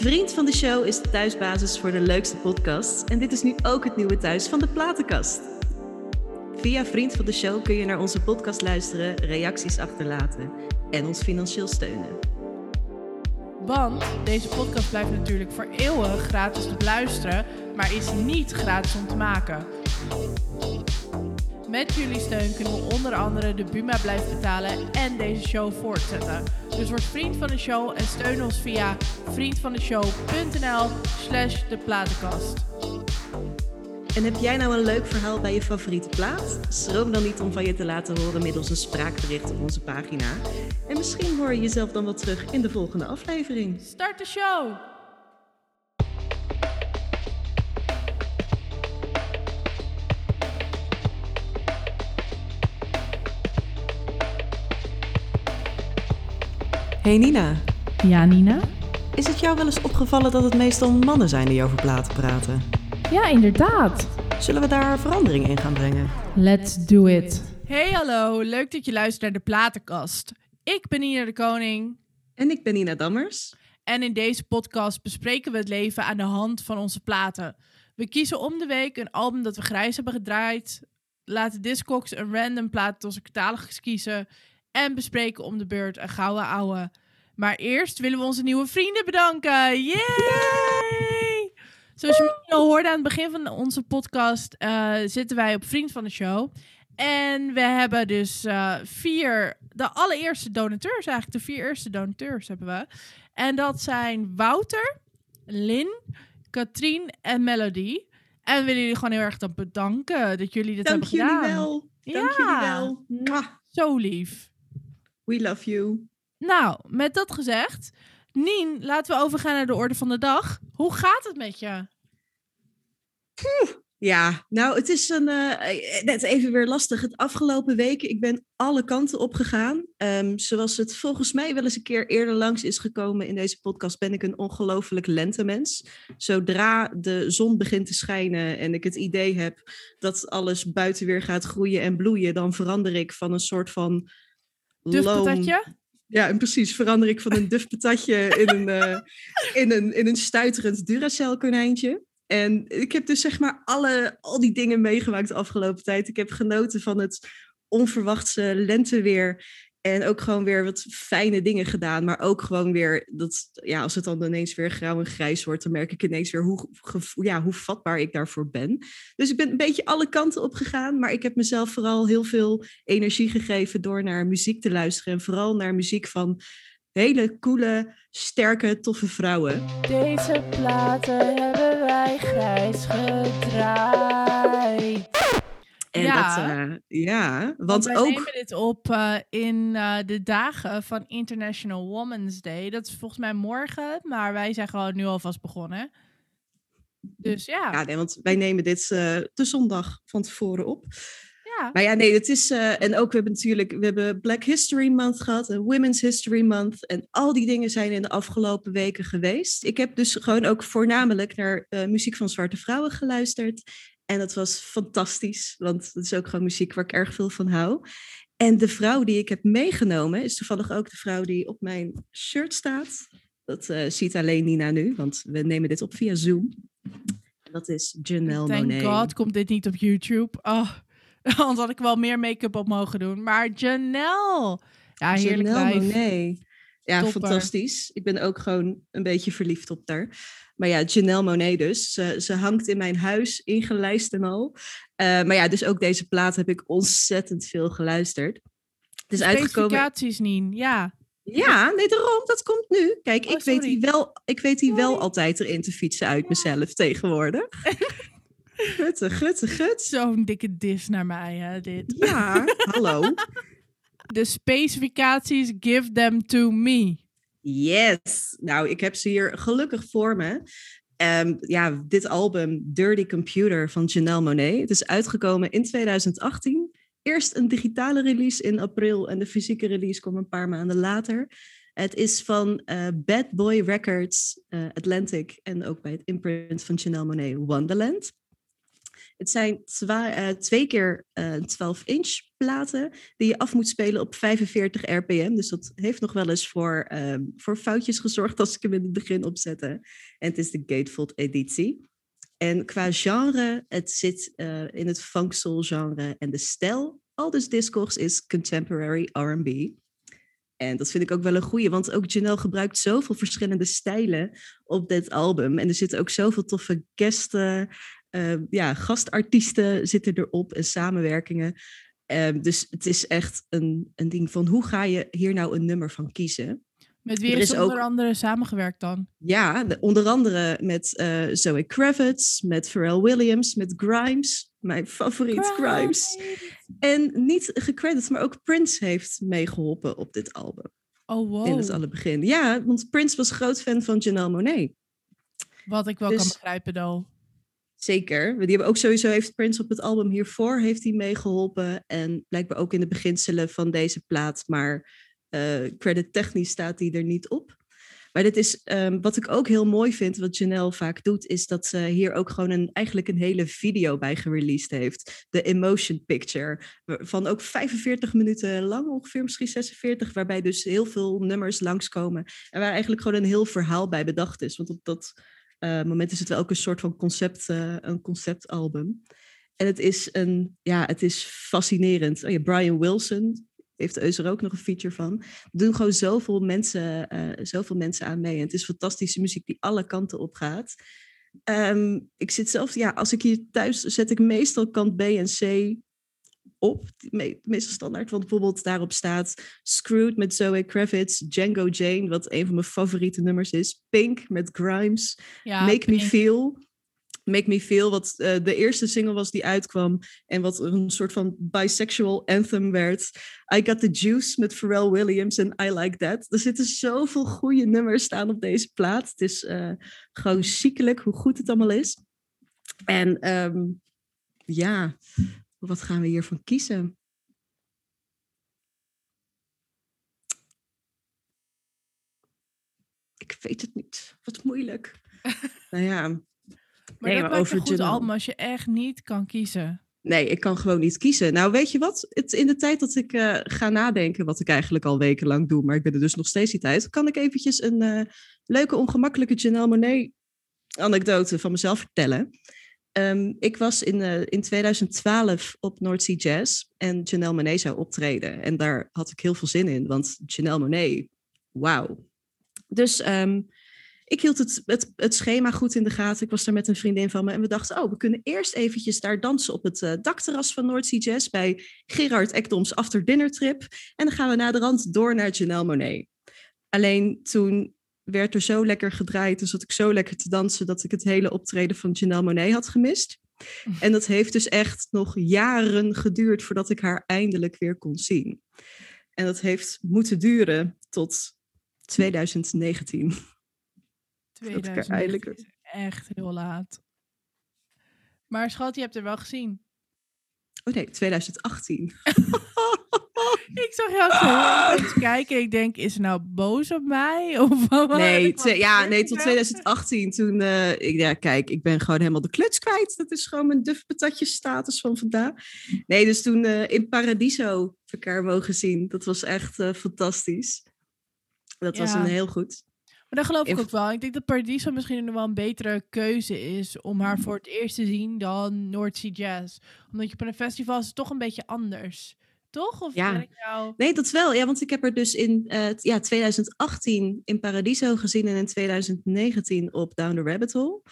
Vriend van de show is de thuisbasis voor de leukste podcasts en dit is nu ook het nieuwe thuis van de Platenkast. Via Vriend van de show kun je naar onze podcast luisteren, reacties achterlaten en ons financieel steunen. Want deze podcast blijft natuurlijk voor eeuwig gratis te beluisteren, maar is niet gratis om te maken. Met jullie steun kunnen we onder andere de Buma blijven betalen en deze show voortzetten. Dus word vriend van de show en steun ons via vriendvandeshow.nl slash de platenkast. En heb jij nou een leuk verhaal bij je favoriete plaat? Schroom dan niet om van je te laten horen middels een spraakbericht op onze pagina. En misschien hoor je jezelf dan wel terug in de volgende aflevering. Start de show! Hey Nina, Ja, Nina? is het jou wel eens opgevallen dat het meestal mannen zijn die over platen praten? Ja, inderdaad. Zullen we daar verandering in gaan brengen? Let's do it. Hey, hallo. Leuk dat je luistert naar de Platenkast. Ik ben Nina de Koning. En ik ben Nina Dammers. En in deze podcast bespreken we het leven aan de hand van onze platen. We kiezen om de week een album dat we grijs hebben gedraaid. Laten Discogs een random plaat uit onze catalogus kiezen. En bespreken om de beurt een gouden ouwe. Maar eerst willen we onze nieuwe vrienden bedanken. Yay! Zoals je misschien al hoorde aan het begin van onze podcast, eh, zitten wij op Vriend van de Show. En we hebben dus eh, vier, de allereerste donateurs eigenlijk, de vier eerste donateurs hebben we. En dat zijn Wouter, Lin, Katrien en Melody. En we willen jullie gewoon heel erg dan bedanken dat jullie dit Dank hebben jullie gedaan. wel. Dank Ja. jullie wel. Mwah. Zo lief. We love you. Nou, met dat gezegd, Nien, laten we overgaan naar de orde van de dag. Hoe gaat het met je? Ja, nou, het is een, eh, net even weer lastig. Het afgelopen weken, ik ben alle kanten opgegaan. Ehm zoals het volgens mij wel eens een keer eerder langs is gekomen in deze podcast, ben ik een ongelooflijk lentemens. Zodra de zon begint te schijnen en ik het idee heb dat alles buiten weer gaat groeien en bloeien, dan verander ik van een soort van loom-? Ja, en precies. Verander ik van een duf patatje in een, eh, in een, in een stuiterend Duracell konijntje. En ik heb dus zeg maar alle, al die dingen meegemaakt de afgelopen tijd. Ik heb genoten van het onverwachte lenteweer. En ook gewoon weer wat fijne dingen gedaan. Maar ook gewoon weer, dat, ja, als het dan ineens weer grauw en grijs wordt, dan merk ik ineens weer hoe, ja, hoe vatbaar ik daarvoor ben. Dus ik ben een beetje alle kanten op gegaan. Maar ik heb mezelf vooral heel veel energie gegeven door naar muziek te luisteren. En vooral naar muziek van hele coole, sterke, toffe vrouwen. Deze platen hebben wij grijs gedraaid. En Ja. dat, eh, ja, want Want wij ook. nemen dit op eh, in eh, de dagen van International Women's Day. Dat is volgens mij morgen, maar wij zijn gewoon nu alvast begonnen. Dus ja, Ja, nee, want wij nemen dit de zondag van tevoren op. ja. Maar ja, nee, het is. en ook, we hebben natuurlijk. We hebben Black History Month gehad en Women's History Month. En al die dingen zijn in de afgelopen weken geweest. Ik heb dus gewoon ook voornamelijk naar muziek van zwarte vrouwen geluisterd. En dat was fantastisch, want dat is ook gewoon muziek waar ik erg veel van hou. En de vrouw die ik heb meegenomen is toevallig ook de vrouw die op mijn shirt staat. Dat eh, ziet alleen Nina nu, want we nemen dit op via Zoom. En dat is Janelle Thank Monáe. God komt dit niet op YouTube. Oh, anders had ik wel meer make-up op mogen doen. Maar Janelle. Ja, heerlijk Janelle. Monáe. Ja, Topper. fantastisch. Ik ben ook gewoon een beetje verliefd op haar. Maar ja, Janelle Monáe dus. Ze, ze hangt in mijn huis, ingelijst en al. Eh, maar ja, dus ook deze plaat heb ik ontzettend veel geluisterd. Het is uitgekomen... Specificaties, Nien. Ja. Ja, nee, daarom. Dat komt nu. Kijk, Oh, ik, weet die wel, ik weet die wel altijd erin te fietsen uit mezelf tegenwoordig. Gutte, gutte, gut. Zo'n dikke dis naar mij, hè, dit. Ja, hallo. De specificaties, give them to me. Yes. Nou, ik heb ze hier gelukkig voor me. Ehm, ja, dit album Dirty Computer van Janelle Monáe. Het is uitgekomen in 2018. Eerst een digitale release in april en de fysieke release kwam een paar maanden later. Het is van eh, Bad Boy Records, eh, Atlantic en ook bij het imprint van Janelle Monáe Wonderland. Het zijn twa- twee keer 12-inch platen die je af moet spelen op 45 rpm. Dus dat heeft nog wel eens voor, ehm, voor foutjes gezorgd als ik hem in het begin opzette. En het is de Gatefold editie. En qua genre, het zit in het funk soul genre en de stijl. Aldous Discogs is contemporary R&B. En dat vind ik ook wel een goeie, want ook Janelle gebruikt zoveel verschillende stijlen op dit album. En er zitten ook zoveel toffe gasten, uh, ja, gastartiesten zitten erop en samenwerkingen. Uh, dus het is echt een, een ding van hoe ga je hier nou een nummer van kiezen? Met wie is, is onder andere samengewerkt dan? Ja, de, onder andere met uh, Zoe Kravitz, met Pharrell Williams, met Grimes, mijn favoriet Grimes. Grimes. En niet gecrediteerd, maar ook Prince heeft meegeholpen op dit album. Oh, wow. In het alle begin. Ja, want Prince was groot fan van Janelle Monet. Wat ik wel dus, kan begrijpen, dan. Zeker. Die hebben ook sowieso heeft Prince op het album hiervoor heeft hij meegeholpen. En blijkbaar ook in de beginselen van deze plaat. Maar uh, credit technisch staat die er niet op. Maar dit is um, wat ik ook heel mooi vind, wat Janelle vaak doet, is dat ze hier ook gewoon een, eigenlijk een hele video bij gereleased heeft. De Emotion Picture. Van ook 45 minuten lang, ongeveer misschien 46, waarbij dus heel veel nummers langskomen. En waar eigenlijk gewoon een heel verhaal bij bedacht is. Want op dat uh, moment is het wel ook een soort van concept, uh, een conceptalbum. En het is, een, ja, het is fascinerend. Oh ja, Brian Wilson, heeft Eus er ook nog een feature van. Er doen gewoon zoveel mensen, uh, zoveel mensen aan mee. En het is fantastische muziek die alle kanten op gaat. Um, ik zit zelf, ja, als ik hier thuis zet ik meestal kant B en C op. meestal standaard, want bijvoorbeeld daarop staat Screwed met Zoe Kravitz, Django Jane, wat een van mijn favoriete nummers is, Pink met Grimes, ja, Make Pink. Me Feel. Make Me Feel, wat uh, de eerste single was die uitkwam en wat een soort van bisexual anthem werd. I Got The Juice met Pharrell Williams en I Like That. Er zitten zoveel goede nummers staan op deze plaat. Het is uh, gewoon ziekelijk hoe goed het allemaal is. En um, ja, wat gaan we hiervan kiezen? Ik weet het niet. Wat moeilijk. nou ja, maar nee, dat maakt een goed album als je echt niet kan kiezen. Nee, ik kan gewoon niet kiezen. Nou, weet je wat? Het, in de tijd dat ik uh, ga nadenken, wat ik eigenlijk al wekenlang doe, maar ik ben er dus nog steeds niet uit, kan ik eventjes een uh, leuke, ongemakkelijke Janelle Monet anekdote van mezelf vertellen. Um, ik was in, uh, in 2012 op North Sea Jazz en Janelle Monet zou optreden. En daar had ik heel veel zin in, want Janelle Monet, wauw. Dus um, ik hield het, het, het, schema goed in de gaten. Ik was daar met een vriendin van me en we dachten, oh, we kunnen eerst eventjes daar dansen op het uh, dakterras van Noordzee Jazz bij Gerard Ekdoms After Dinner Trip. En dan gaan we naar de rand door naar Janelle Monet. Alleen toen werd er zo lekker gedraaid, dus zat ik zo lekker te dansen dat ik het hele optreden van Janelle Monet had gemist. En dat heeft dus echt nog jaren geduurd voordat ik haar eindelijk weer kon zien. En dat heeft moeten duren tot 2019. 2019 is echt heel laat. Maar schat, je hebt er wel gezien. Oh nee, 2018. ik zag jou zo eens kijken. Ik denk, is ze nou boos op mij? Of nee, ja, nee, tot 2018. Toen, uh, ik, ja, kijk, ik ben gewoon helemaal de kluts kwijt. Dat is gewoon mijn dufpatatje status van vandaag. Nee, dus toen uh, in Paradiso elkaar mogen zien. Dat was echt uh, fantastisch. Dat ja. was een heel goed. Maar dat geloof ik ook wel. Ik denk dat Paradiso misschien nog wel een betere keuze is om haar voor het eerst te zien dan North Sea Jazz. Omdat je op een festival is het toch een beetje anders. Toch? Of ja. jou... Nee, dat wel. Ja, want ik heb er dus in uh, ja, 2018 in Paradiso gezien en in 2019 op Down the Rabbit Hole.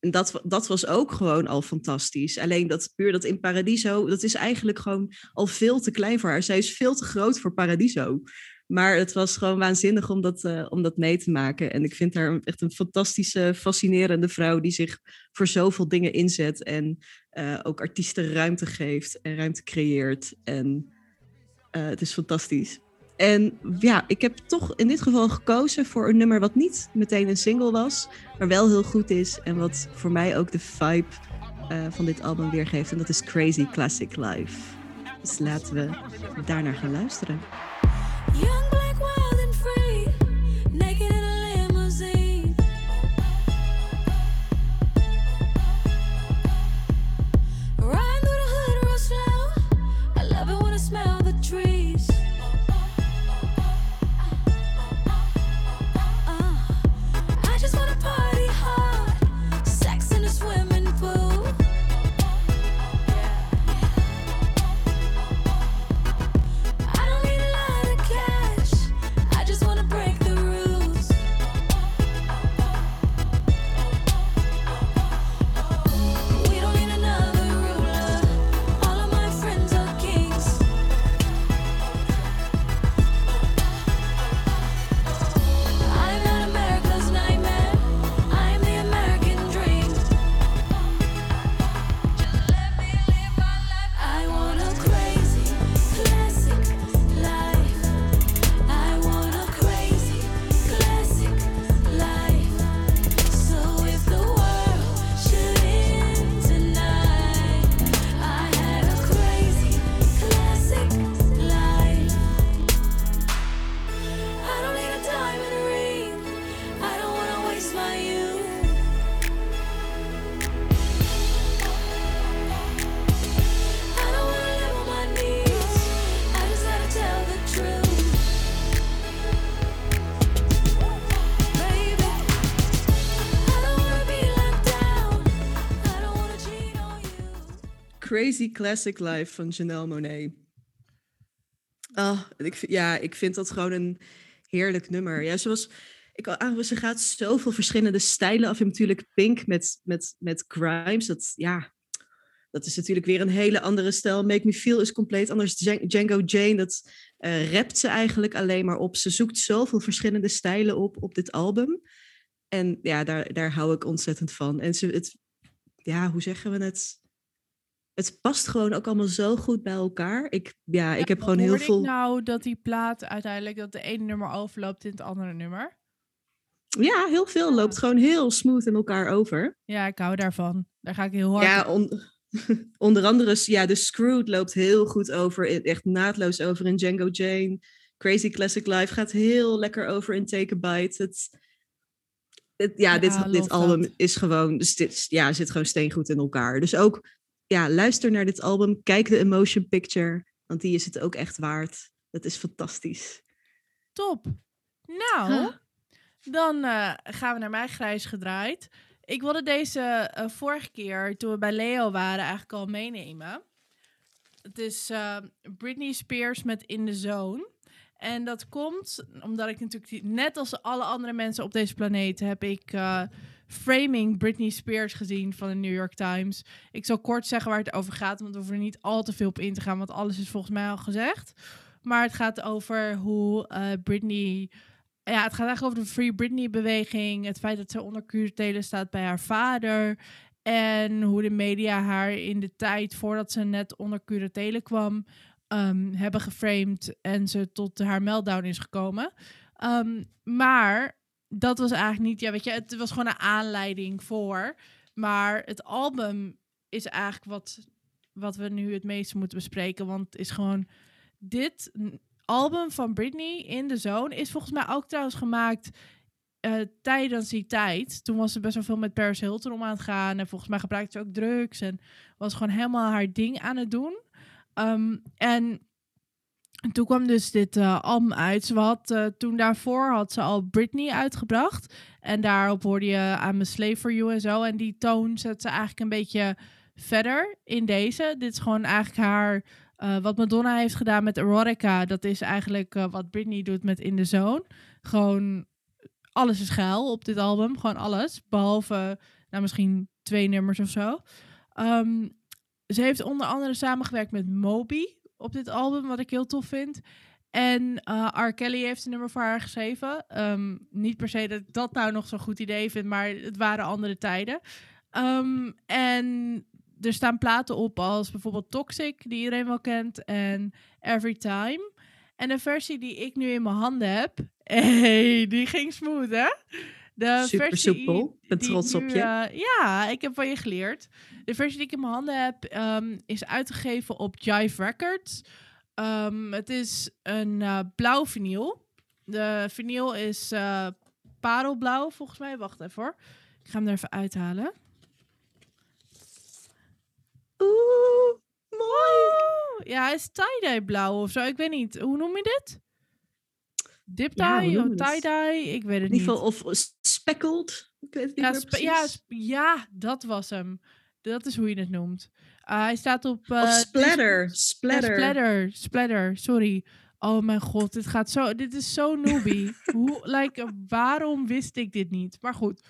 En dat, dat was ook gewoon al fantastisch. Alleen dat puur dat in Paradiso, dat is eigenlijk gewoon al veel te klein voor haar. Zij is veel te groot voor Paradiso. Maar het was gewoon waanzinnig om dat, uh, om dat mee te maken. En ik vind haar echt een fantastische, fascinerende vrouw die zich voor zoveel dingen inzet. En uh, ook artiesten ruimte geeft en ruimte creëert. En het is fantastisch. En ja, ik heb toch in dit geval gekozen voor een nummer wat niet meteen een single was, maar wel heel goed is. En wat voor mij ook de vibe van dit album weergeeft. En dat is Crazy Classic Life. Dus laten we daarnaar gaan luisteren. Crazy Classic Life van Janelle Monet. Oh, ik, vind- ja, ik vind dat gewoon een heerlijk nummer. Ja, zoals ik al aangaf, ze gaat zoveel verschillende stijlen af. En natuurlijk Pink met, met, met Grimes. Dat, ja, dat is natuurlijk weer een hele andere stijl. Make Me Feel is compleet anders. Djan- Django Jane, dat eh rapt ze eigenlijk alleen maar op. Ze zoekt zoveel verschillende stijlen op op dit album. En ja, daar, daar hou ik ontzettend van. En ze, het, ja, hoe zeggen we het? Het past gewoon ook allemaal zo goed bij elkaar. Ik, ja, ik heb gewoon heel veel. ik nou dat die plaat uiteindelijk dat de ene nummer overloopt in het andere nummer? Ja, heel veel loopt gewoon heel smooth in elkaar over. Ja, ik hou daarvan. Daar ga ik heel hard Ja, on- onder andere, ja, de Screwed loopt heel goed over, in- echt naadloos over in Django Jane. Crazy Classic Life gaat heel lekker over in Take a Bite. Het, het, ja, Ja, dit, dit album that. is gewoon, dus dit, ja, zit gewoon steengoed in elkaar. Dus ook, ja, luister naar dit album, kijk de Emotion Picture, want die is het ook echt waard. Dat is fantastisch. Top. Nou, dan eh, gaan we naar mij grijs gedraaid. Ik wilde deze eh, vorige keer, toen we bij Leo waren, eigenlijk al meenemen. Het is eh, Britney Spears met In the Zone. En dat komt omdat ik natuurlijk, die- net als alle andere mensen op deze planeet, heb ik eh, Framing Britney Spears gezien van de New York Times. Ik zal kort zeggen waar het over gaat, want we hoeven er niet al te veel op in te gaan, want alles is volgens mij al gezegd. Maar het gaat over hoe eh, Britney. Ja, het gaat eigenlijk over de Free Britney-beweging. Het feit dat ze onder curatele staat bij haar vader. En hoe de media haar in de tijd voordat ze net onder curatele kwam. ehm, hebben geframed en ze tot haar meltdown is gekomen. Ehm, maar dat was eigenlijk niet, ja, weet je, het was gewoon een aanleiding voor. Maar het album is eigenlijk wat, wat we nu het meeste moeten bespreken. Want het is gewoon dit album van Britney in de Zone is volgens mij ook trouwens gemaakt eh, tijdens die tijd. Toen was ze best wel veel met Paris Hilton om aan het gaan. En volgens mij gebruikte ze ook drugs. En was gewoon helemaal haar ding aan het doen. Ehm, en toen kwam dus dit eh, album uit. Ze had, eh, toen daarvoor had ze al Britney uitgebracht. En daarop hoorde je I'm a Slave for You en zo. En die toon zet ze eigenlijk een beetje verder in deze. Dit is gewoon eigenlijk haar... eh, wat Madonna heeft gedaan met Erotica, dat is eigenlijk wat Britney doet met In The Zone. Gewoon alles is geil op dit album. Gewoon alles. Behalve nou, misschien twee nummers of zo. Ehm, ze heeft onder andere samengewerkt met Moby op dit album, wat ik heel tof vind. En eh R. Kelly heeft een nummer voor haar geschreven. Ehm, niet per se dat ik dat nou nog zo'n goed idee vind, maar het waren andere tijden. Ehm, en er staan platen op als bijvoorbeeld Toxic, die iedereen wel kent, en Every Time. En de versie die ik nu in mijn handen heb, hey, die ging smooth, hè? De Super versie soepel. Ik ben trots op je. eh, ja, ik heb van je geleerd. De versie die ik in mijn handen heb, ehm, is uitgegeven op Jive Records. Ehm, het is een eh, blauw vinyl. De vinyl is eh, parelblauw, volgens mij. Wacht even hoor. Ik ga hem er even uithalen. Oeh, mooi. Ja, hij is tie-dye blauw of zo. Ik weet niet. Hoe noem je dit? Dip Ja, hoe dye noem of tie-dye? Ik weet het In ieder niet. geval, of speckled. Ik weet het niet Ja, meer ja, dat was hem. Dat is hoe je het noemt. Uh, hij staat op... eh, of splatter. Splatter. Splatter. Splatter, sorry. Oh mijn god, dit gaat zo... Dit is zo noobie. Hoe, like, waarom wist ik dit niet? Maar goed.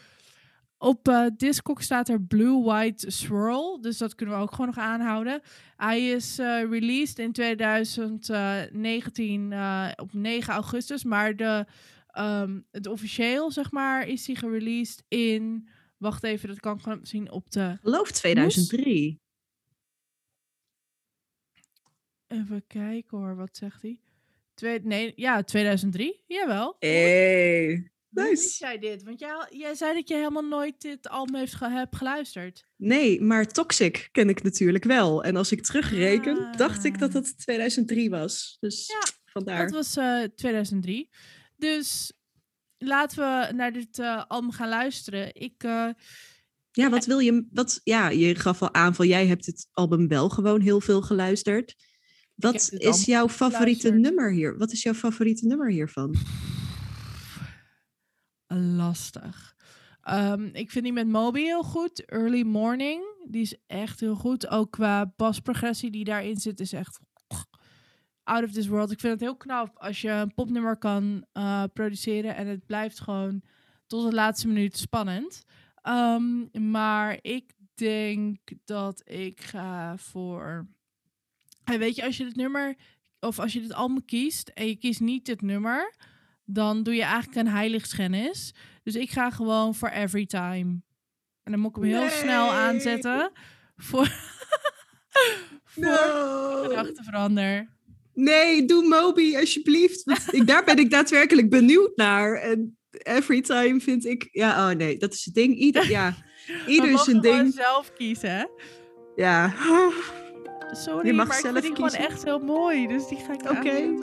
Op eh Discog staat er Blue White Swirl. Dus dat kunnen we ook gewoon nog aanhouden. Hij is eh, released in 2019 eh, op 9 augustus. Maar de, ehm, het officieel, zeg maar, is hij gereleased in... Wacht even, dat kan ik gewoon zien op de... Geloof 2003. Even kijken hoor, wat zegt hij? Twee, nee, ja, 2003. Jawel. Hey. Hoe nice. wist jij dit? Want jij, jij zei dat je helemaal nooit dit album heeft ge- hebt geluisterd. Nee, maar Toxic ken ik natuurlijk wel. En als ik terugreken, Ah. dacht ik dat het 2003 was. Dus Ja, vandaar. Dat was eh 2003. Dus laten we naar dit eh, album gaan luisteren. Ik, eh, Ja, wat wil je... Wat, ja, je gaf al aan van jij hebt het album wel gewoon heel veel geluisterd. Wat is jouw favoriete geluisterd. nummer hier? Wat is jouw favoriete nummer hiervan? lastig. Ehm, ik vind die met Moby heel goed. Early Morning. Die is echt heel goed. Ook qua basprogressie die daarin zit, is echt out of this world. Ik vind het heel knap als je een popnummer kan uh, produceren en het blijft gewoon tot de laatste minuut spannend. Um, maar ik denk dat ik ga voor. En weet je, als je het nummer of als je dit album kiest en je kiest niet het nummer, dan doe je eigenlijk een heiligschennis. Dus ik ga gewoon voor Every Time. En dan moet ik hem heel snel aanzetten voor, voor no. verander. Nee, doe Moby alsjeblieft. ik, daar ben ik daadwerkelijk benieuwd naar. En every time vind ik... Ja, oh nee, dat is het ding. Ieder, ja, ieder zijn ding. zelf kiezen, hè? Ja. Sorry, je mag maar zelf ik vind die gewoon echt heel mooi. Dus die ga ik Oké. Okay.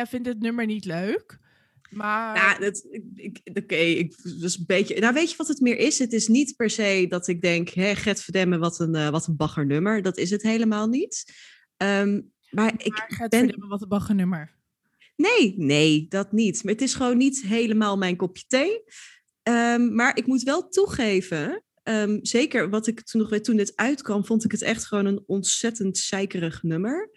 Jij vindt het nummer niet leuk. Maar. Ja, dat, ik, ik, oké, ik was een beetje. Nou, weet je wat het meer is? Het is niet per se dat ik denk, hè, Gert Verdemme, wat een, eh, wat een baggernummer. Dat is het helemaal niet. Ehm, maar ik Gert ben. Verdemme, wat een baggennummer. Nee, nee, dat niet. Maar het is gewoon niet helemaal mijn kopje thee. Ehm, maar ik moet wel toegeven, ehm, zeker wat ik toen nog weet, toen dit uitkwam, vond ik het echt gewoon een ontzettend zeikerig nummer.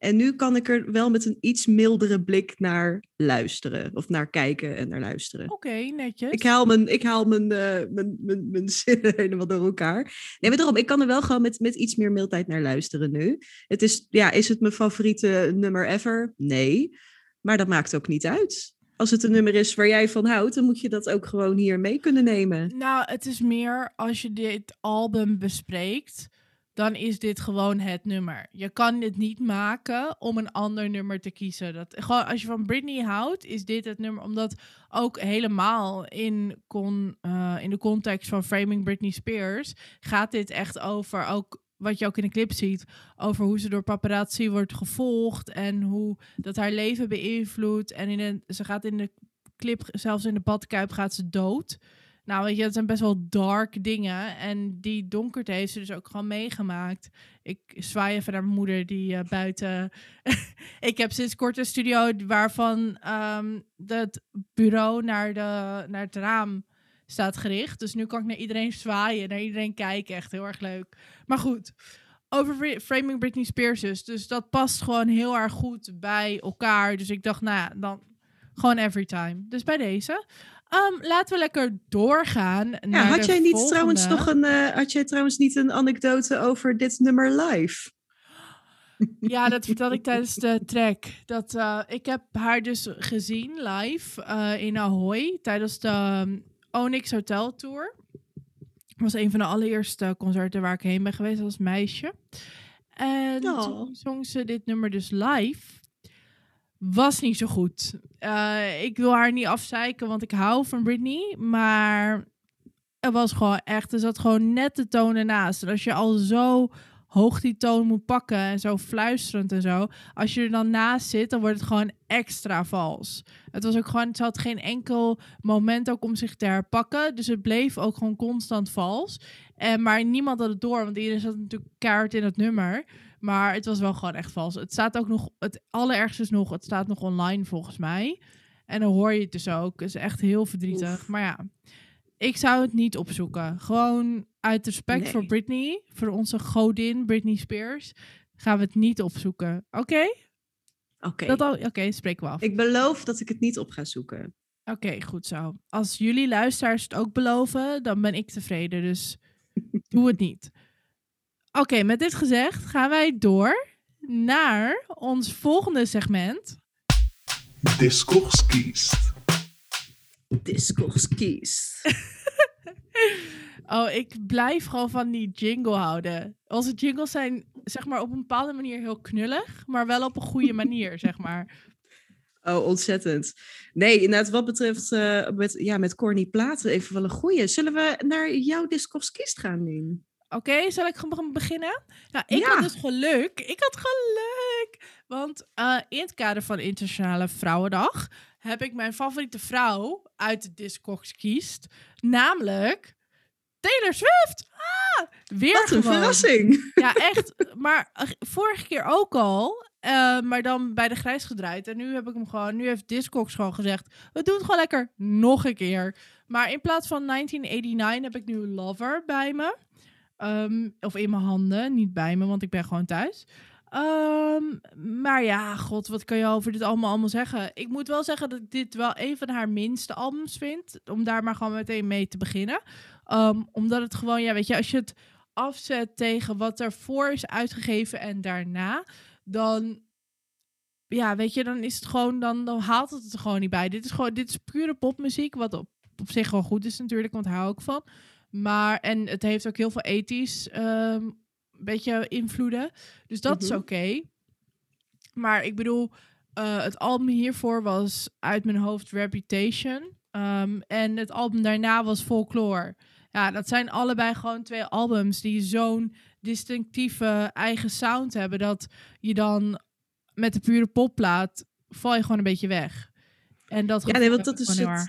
En nu kan ik er wel met een iets mildere blik naar luisteren. Of naar kijken en naar luisteren. Oké, netjes. Ik haal mijn, ik haal mijn, eh, mijn, mijn, mijn zinnen helemaal door elkaar. Nee, maar daarom, ik kan er wel gewoon met, met iets meer mildheid naar luisteren nu. Het is, ja, is het mijn favoriete nummer ever? Nee. Maar dat maakt ook niet uit. Als het een nummer is waar jij van houdt, dan moet je dat ook gewoon hier mee kunnen nemen. Nou, het is meer als je dit album bespreekt, dan is dit gewoon het nummer. Je kan dit niet maken om een ander nummer te kiezen. Dat, gewoon, als je van Britney houdt, is dit het nummer. Omdat ook helemaal in, con, eh, in de context van Framing Britney Spears gaat dit echt over ook wat je ook in de clip ziet, over hoe ze door paparazzi wordt gevolgd en hoe dat haar leven beïnvloedt. En in een, ze gaat in de clip, zelfs in de badkuip, gaat ze dood. Nou, weet je, dat zijn best wel dark dingen. En die donkerte heeft ze dus ook gewoon meegemaakt. Ik zwaai even naar mijn moeder die eh, buiten... ik heb sinds kort een studio waarvan um, het bureau naar, de, naar het raam staat gericht. Dus nu kan ik naar iedereen zwaaien, naar iedereen kijken. Echt heel erg leuk. Maar goed, over Fr- Framing Britney Spears dus. Dus dat past gewoon heel erg goed bij elkaar. Dus ik dacht, nou ja, dan gewoon every time. Dus bij deze. Um, laten we lekker doorgaan. Ja, naar had jij niet volgende. trouwens nog een, eh, had jij trouwens niet een anekdote over dit nummer live? Ja, dat vertelde ik tijdens de track. Dat, eh, ik heb haar dus gezien live eh, in Ahoy tijdens de um, Onyx Hotel Tour. was een van de allereerste concerten waar ik heen ben geweest als meisje. En Oh. toen zong ze dit nummer dus live. Was niet zo goed. Uh, ik wil haar niet afzeiken, want ik hou van Britney. Maar het was gewoon echt, er zat gewoon net de toon ernaast. En als je al zo hoog die toon moet pakken en zo fluisterend en zo. Als je er dan naast zit, dan wordt het gewoon extra vals. Het was ook gewoon, het had geen enkel moment ook om zich te herpakken. Dus het bleef ook gewoon constant vals. En, maar niemand had het door, want iedereen zat natuurlijk kaart in het nummer. Maar het was wel gewoon echt vals. Het staat ook nog, het allerergste is nog, het staat nog online volgens mij. En dan hoor je het dus ook. Het is echt heel verdrietig. Maar ja, ik zou het niet opzoeken. Gewoon uit respect voor Britney, voor onze godin Britney Spears, gaan we het niet opzoeken. Oké? Oké. Oké, okay, spreken we af. Ik beloof dat ik het niet op ga zoeken. Oké, goed zo. Als jullie luisteraars het ook beloven, dan ben ik tevreden. Dus doe het niet. Oké, met dit gezegd gaan wij door naar ons volgende segment. Discours kiest. Discours kiest. oh, ik blijf gewoon van die jingle houden. Onze jingles zijn zeg maar op een bepaalde manier heel knullig, maar wel op een goede manier, zeg maar. Oh, ontzettend. Nee, inderdaad, wat betreft uh, met, ja, met Corny Platen even wel een goeie. Zullen we naar jouw Discours kiest gaan nu? Oké, zal ik gewoon beginnen? Nou, ik had dus geluk. Ik had geluk. Want uh, in het kader van Internationale Vrouwendag heb ik mijn favoriete vrouw uit de Discogs kiest. Namelijk Taylor Swift. Ah, weer Wat een verrassing. Ja, echt. Maar uh, vorige keer ook al. Uh, maar dan bij de grijs gedraaid. En nu heb ik hem gewoon. Nu heeft Discogs gewoon gezegd. We doen het gewoon lekker nog een keer. Maar in plaats van 1989 heb ik nu Lover bij me. Um, of in mijn handen, niet bij me, want ik ben gewoon thuis. Um, maar ja, god, wat kan je over dit allemaal allemaal zeggen? Ik moet wel zeggen dat ik dit wel een van haar minste albums vind. Om daar maar gewoon meteen mee te beginnen. Um, omdat het gewoon, ja, weet je, als je het afzet tegen wat ervoor is uitgegeven en daarna, dan, ja, weet je, dan is het gewoon, dan, dan haalt het het er gewoon niet bij. Dit is gewoon, dit is pure popmuziek, wat op, op zich wel goed is natuurlijk, want daar hou ik van. Maar, en het heeft ook heel veel ethisch um, beetje invloeden. Dus dat is mhm. oké. Maar ik bedoel, uh, het album hiervoor was uit mijn hoofd Reputation. Um, en het album daarna was Folklore. Ja, dat zijn allebei gewoon twee albums die zo'n distinctieve eigen sound hebben. Dat je dan met de pure popplaat val je gewoon een beetje weg. En dat ja, nee, want dat is het.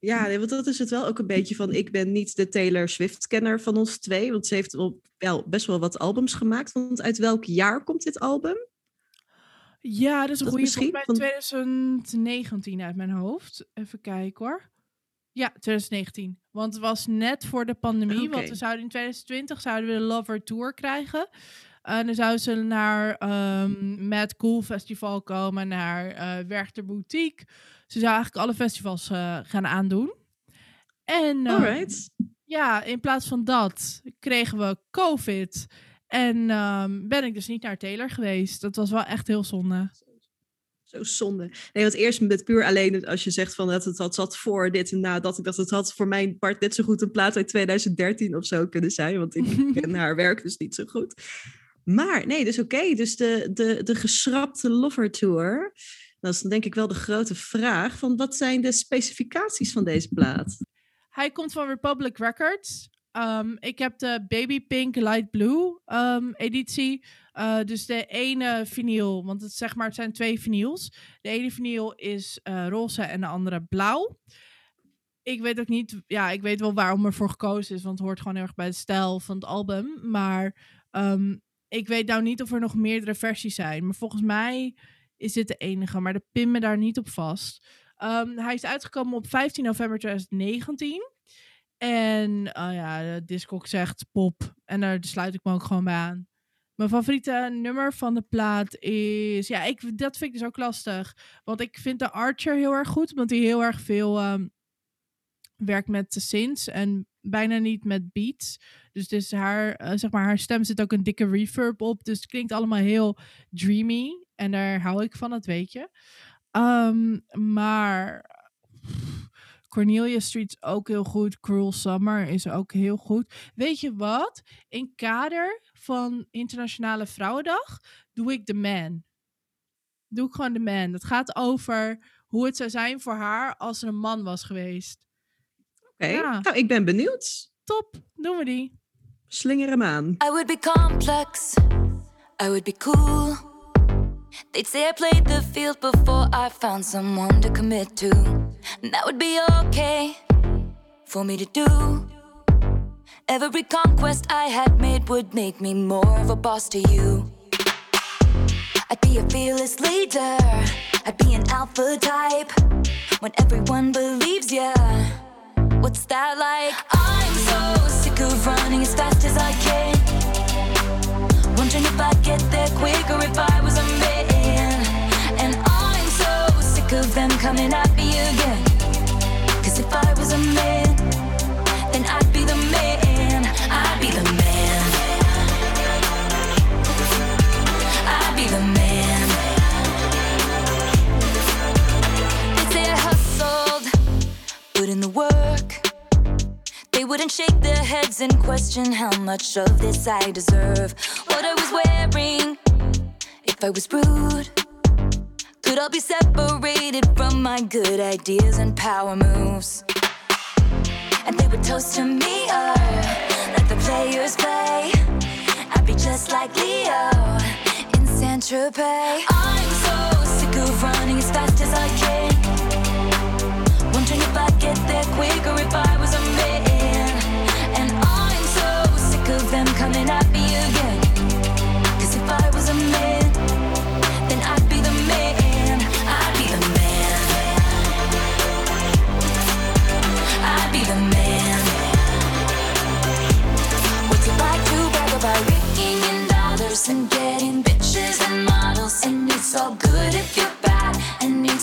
Ja, want dat is het wel ook een beetje van. Ik ben niet de Taylor Swift-kenner van ons twee. Want ze heeft wel, wel best wel wat albums gemaakt. Want uit welk jaar komt dit album? Ja, dat is een goede. Volgens mij 2019 uit mijn hoofd. Even kijken hoor. Ja, 2019. Want het was net voor de pandemie. Want we zouden in 2020 zouden we de Lover Tour krijgen. En dan zouden ze naar um, Mad Cool Festival komen, naar uh, Werchter Boutique. Ze zou eigenlijk alle festivals uh, gaan aandoen. En uh, ja, in plaats van dat kregen we COVID. En um, ben ik dus niet naar Taylor geweest. Dat was wel echt heel zonde. Zo zonde. Nee, want eerst met puur alleen als je zegt van dat het had zat voor dit en na dat. Ik dacht het had voor mijn part net zo goed een plaat uit 2013 of zo kunnen zijn. Want ik ken haar werk dus niet zo goed. Maar nee, dus oké. Dus de, de, de geschrapte Lover Tour. Dat is denk ik wel de grote vraag van wat zijn de specificaties van deze plaat? Hij komt van Republic Records. Um, ik heb de Baby Pink Light Blue um, editie. Uh, dus de ene vinyl, want het, zeg maar, het zijn twee vinyls. De ene vinyl is uh, roze en de andere blauw. Ik weet ook niet, ja, ik weet wel waarom er voor gekozen is, want het hoort gewoon heel erg bij de stijl van het album. Maar um, ik weet nou niet of er nog meerdere versies zijn. Maar volgens mij is dit de enige. Maar de pin me daar niet op vast. Um, hij is uitgekomen op 15 november 2019. En uh, ja, de Discog zegt pop. En daar sluit ik me ook gewoon bij aan. Mijn favoriete nummer van de plaat is... Ja, ik, dat vind ik dus ook lastig. Want ik vind de Archer heel erg goed. Want die heel erg veel um, werkt met de synths. En bijna niet met beats. Dus, dus haar, uh, zeg maar, haar stem zit ook een dikke reverb op. Dus het klinkt allemaal heel dreamy. En daar hou ik van, dat weet je. Um, maar Cornelia Street is ook heel goed. Cruel Summer is ook heel goed. Weet je wat? In kader van Internationale Vrouwendag doe ik The Man. doe ik gewoon de man. Het gaat over hoe het zou zijn voor haar als er een man was geweest. Oké, Ja. nou, ik ben benieuwd. Top, doen we die. Slinger hem aan. I would be complex, I would be cool. They'd say I played the field before I found someone to commit to. And that would be okay for me to do. Every conquest I had made would make me more of a boss to you. I'd be a fearless leader, I'd be an alpha type. When everyone believes ya, what's that like? I'm so sick of running as fast as I can. Wondering if I'd get there quicker if I was a man. Sick of them coming at me again. Cause if I was a man, then I'd be the man. I'd be the man. I'd be the man. They say I hustled, put in the work. They wouldn't shake their heads and question how much of this I deserve. What I was wearing, if I was rude, could I be separated from my good ideas and power moves. And they would toast to me, uh, let the players play. I'd be just like Leo in Saint Tropez. I'm so sick of running as fast as I can. Wondering if I'd get there quicker if I was a man.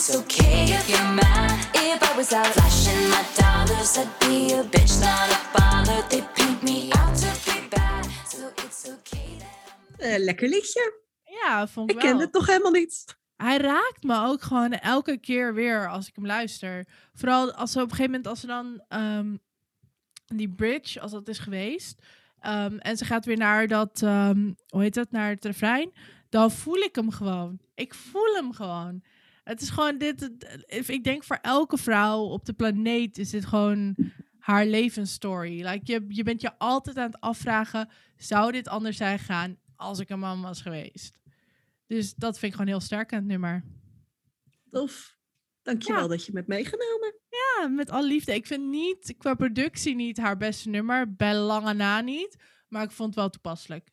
It's okay if you're mad. If I was out flashing my dollars, I'd be a bitch, not a bother. They paint me out to be bad, so it's okay that Eh, lekker liedje. Ja, vond ik, Ik wel. ken het nog helemaal niet. Hij raakt me ook gewoon elke keer weer als ik hem luister. Vooral als ze op een gegeven moment, als ze dan ehm, die bridge, als dat is geweest, ehm, en ze gaat weer naar dat, ehm, hoe heet dat, naar het refrein, dan voel ik hem gewoon. Ik voel hem gewoon. Het is gewoon dit, ik denk voor elke vrouw op de planeet is dit gewoon haar levensstory. Like je, je bent je altijd aan het afvragen, zou dit anders zijn gegaan als ik een man was geweest? Dus dat vind ik gewoon heel sterk aan het nummer. Tof. Dankjewel Ja. dat je me hebt meegenomen. Ja, met alle liefde. Ik vind niet, qua productie niet haar beste nummer. Bij lange na niet. Maar ik vond het wel toepasselijk.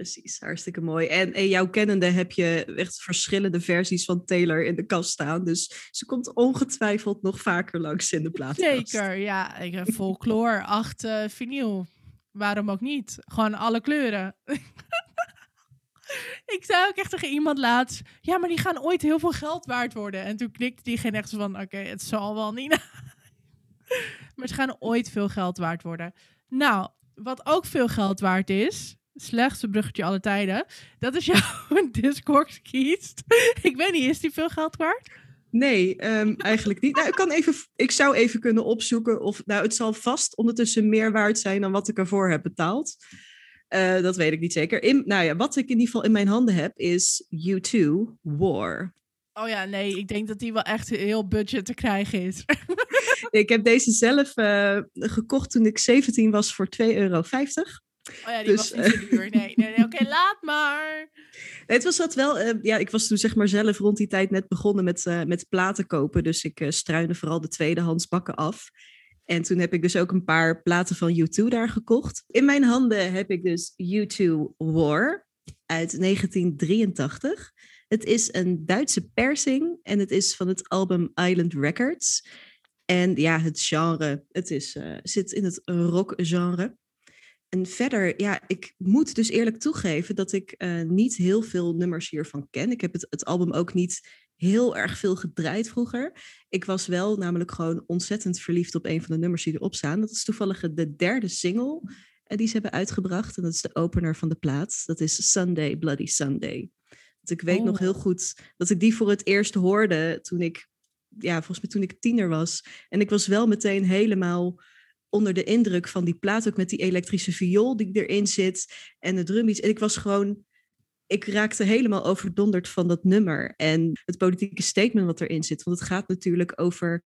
Precies, hartstikke mooi. En, en jouw kennende heb je echt verschillende versies van Taylor in de kast staan. Dus ze komt ongetwijfeld nog vaker langs in de platenkast. Zeker, ja. Ik heb folklore, acht eh vinyl. Waarom ook niet? Gewoon alle kleuren. ik zei ook echt tegen iemand laatst... Ja, maar die gaan ooit heel veel geld waard worden. En toen knikte diegene echt van... Oké, het zal wel niet. maar ze gaan ooit veel geld waard worden. Nou, wat ook veel geld waard is... Slechtste bruggetje alle tijden. Dat is jouw Discord kiest. ik weet niet, is die veel geld waard? Nee, ehm, eigenlijk niet. Nou, ik, kan even, ik zou even kunnen opzoeken of... Nou, het zal vast ondertussen meer waard zijn dan wat ik ervoor heb betaald. Eh, dat weet ik niet zeker. In, nou ja, wat ik in ieder geval in mijn handen heb is U2 War. Oh ja, nee, ik denk dat die wel echt heel budget te krijgen is. Ik heb deze zelf eh, gekocht toen ik 17 was voor 2,50 euro. Oh ja, die Dus, was niet zo duur. Nee, nee, nee. Oké, laat maar. Het was dat wel. eh, ja, ik was toen zeg maar zelf rond die tijd net begonnen met, eh, met platen kopen. Dus ik eh struinde vooral de tweedehands bakken af. En toen heb ik dus ook een paar platen van U2 daar gekocht. In mijn handen heb ik dus U2 War uit 1983. Het is een Duitse persing en het is van het album Island Records. En ja, het genre, het is, eh, zit in het rockgenre. En verder, ja, ik moet dus eerlijk toegeven dat ik eh, niet heel veel nummers hiervan ken. Ik heb het, het album ook niet heel erg veel gedraaid vroeger. Ik was wel namelijk gewoon ontzettend verliefd op een van de nummers die erop staan. Dat is toevallig de derde single eh, die ze hebben uitgebracht. En dat is de opener van de plaat. Dat is Sunday, Bloody Sunday. Ik weet nog heel Oh. goed dat ik die voor het eerst hoorde toen ik, ja, volgens mij toen ik tiener was. En ik was wel meteen helemaal onder de indruk van die plaat, ook met die elektrische viool die erin zit en de drumbeats. En ik was gewoon ik raakte helemaal overdonderd van dat nummer en het politieke statement wat erin zit. Want het gaat natuurlijk over,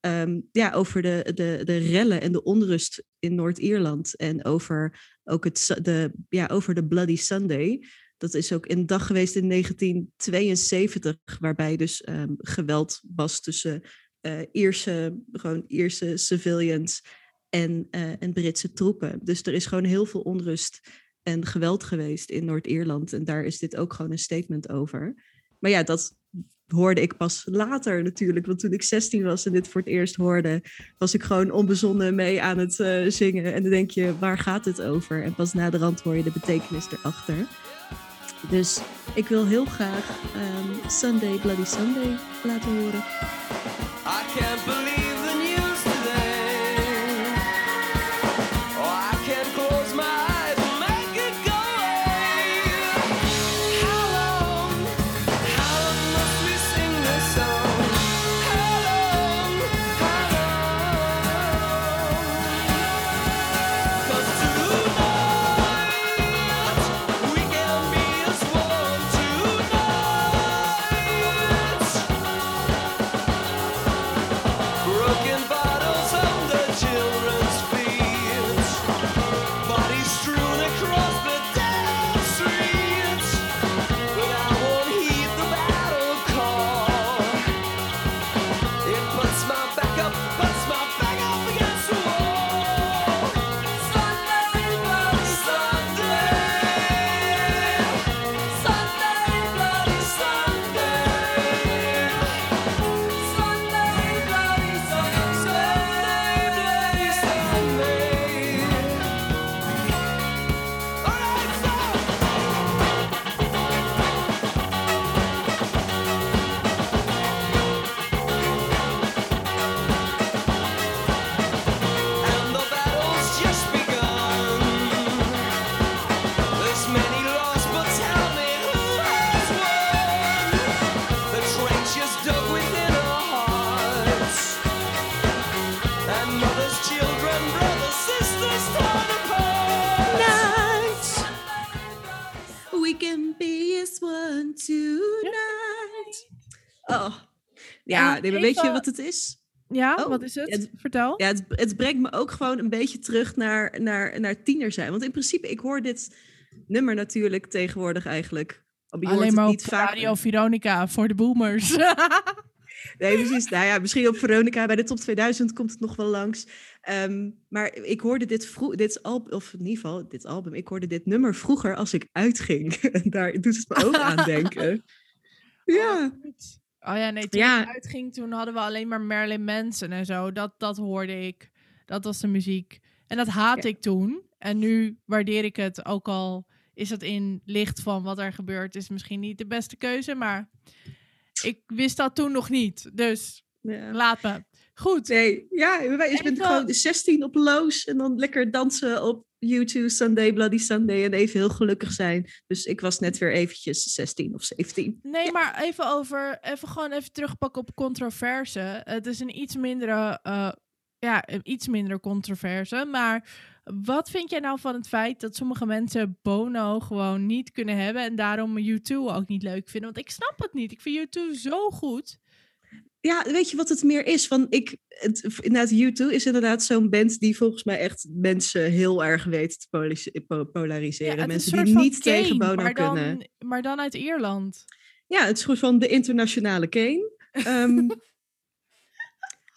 ehm, ja, over de, de, de rellen en de onrust in Noord-Ierland. En over ook het, de, ja, over de Bloody Sunday. Dat is ook een dag geweest in 1972, waarbij dus ehm, geweld was tussen eh, Ierse, gewoon Ierse civilians en, eh, en Britse troepen. Dus er is gewoon heel veel onrust en geweld geweest in Noord-Ierland. En daar is dit ook gewoon een statement over. Maar ja, dat hoorde ik pas later natuurlijk. Want toen ik 16 was en dit voor het eerst hoorde, was ik gewoon onbezonnen mee aan het eh, zingen. En dan denk je, waar gaat het over? En pas na de rand hoor je de betekenis erachter. Dus ik wil heel graag ehm, Sunday, Bloody Sunday laten horen. Ja, nee, weet je wat het is? Ja, Oh, wat is het? het- Vertel. Ja, het, het brengt me ook gewoon een beetje terug naar, naar, naar tiener zijn. Want in principe, ik hoor dit nummer natuurlijk tegenwoordig eigenlijk. Je Alleen maar op niet vaak. Radio Veronica voor de boomers. Nee, precies. Nou ja, misschien op Veronica bij de top 2000 komt het nog wel langs. Ehm, maar ik hoorde dit dit album, of in ieder geval dit album, ik hoorde dit nummer vroeger als ik uitging. Daar doet het me ook aan denken. Ja. Oh ja, nee, toen Ja. ik uitging, toen hadden we alleen maar Marilyn Manson en zo. Dat, dat hoorde ik. Dat was de muziek. En dat haatte Ja. ik toen. En nu waardeer ik het, ook al is het in licht van wat er gebeurt, is misschien niet de beste keuze, maar ik wist dat toen nog niet. Dus ja. laat me. Goed. Nee, ja, je bent gewoon 16 op Loos en dan lekker dansen op YouTube Sunday, Bloody Sunday en even heel gelukkig zijn. Dus ik was net weer eventjes 16 of 17. Nee, maar even over, even gewoon even terugpakken op controverse. Het is een iets mindere, eh, ja, een iets minder controverse. Maar wat vind jij nou van het feit dat sommige mensen Bono gewoon niet kunnen hebben en daarom U2 ook niet leuk vinden? Want ik snap het niet. Ik vind U2 zo goed. Ja, weet je wat het meer is? Van ik, het, inderdaad, U2 is inderdaad zo'n band die volgens mij echt mensen heel erg weet te polariseren. mensen een die niet tegen Bono maar dan, kunnen. Maar dan uit Ierland. Ja, het is gewoon van de internationale Kane. Ehm,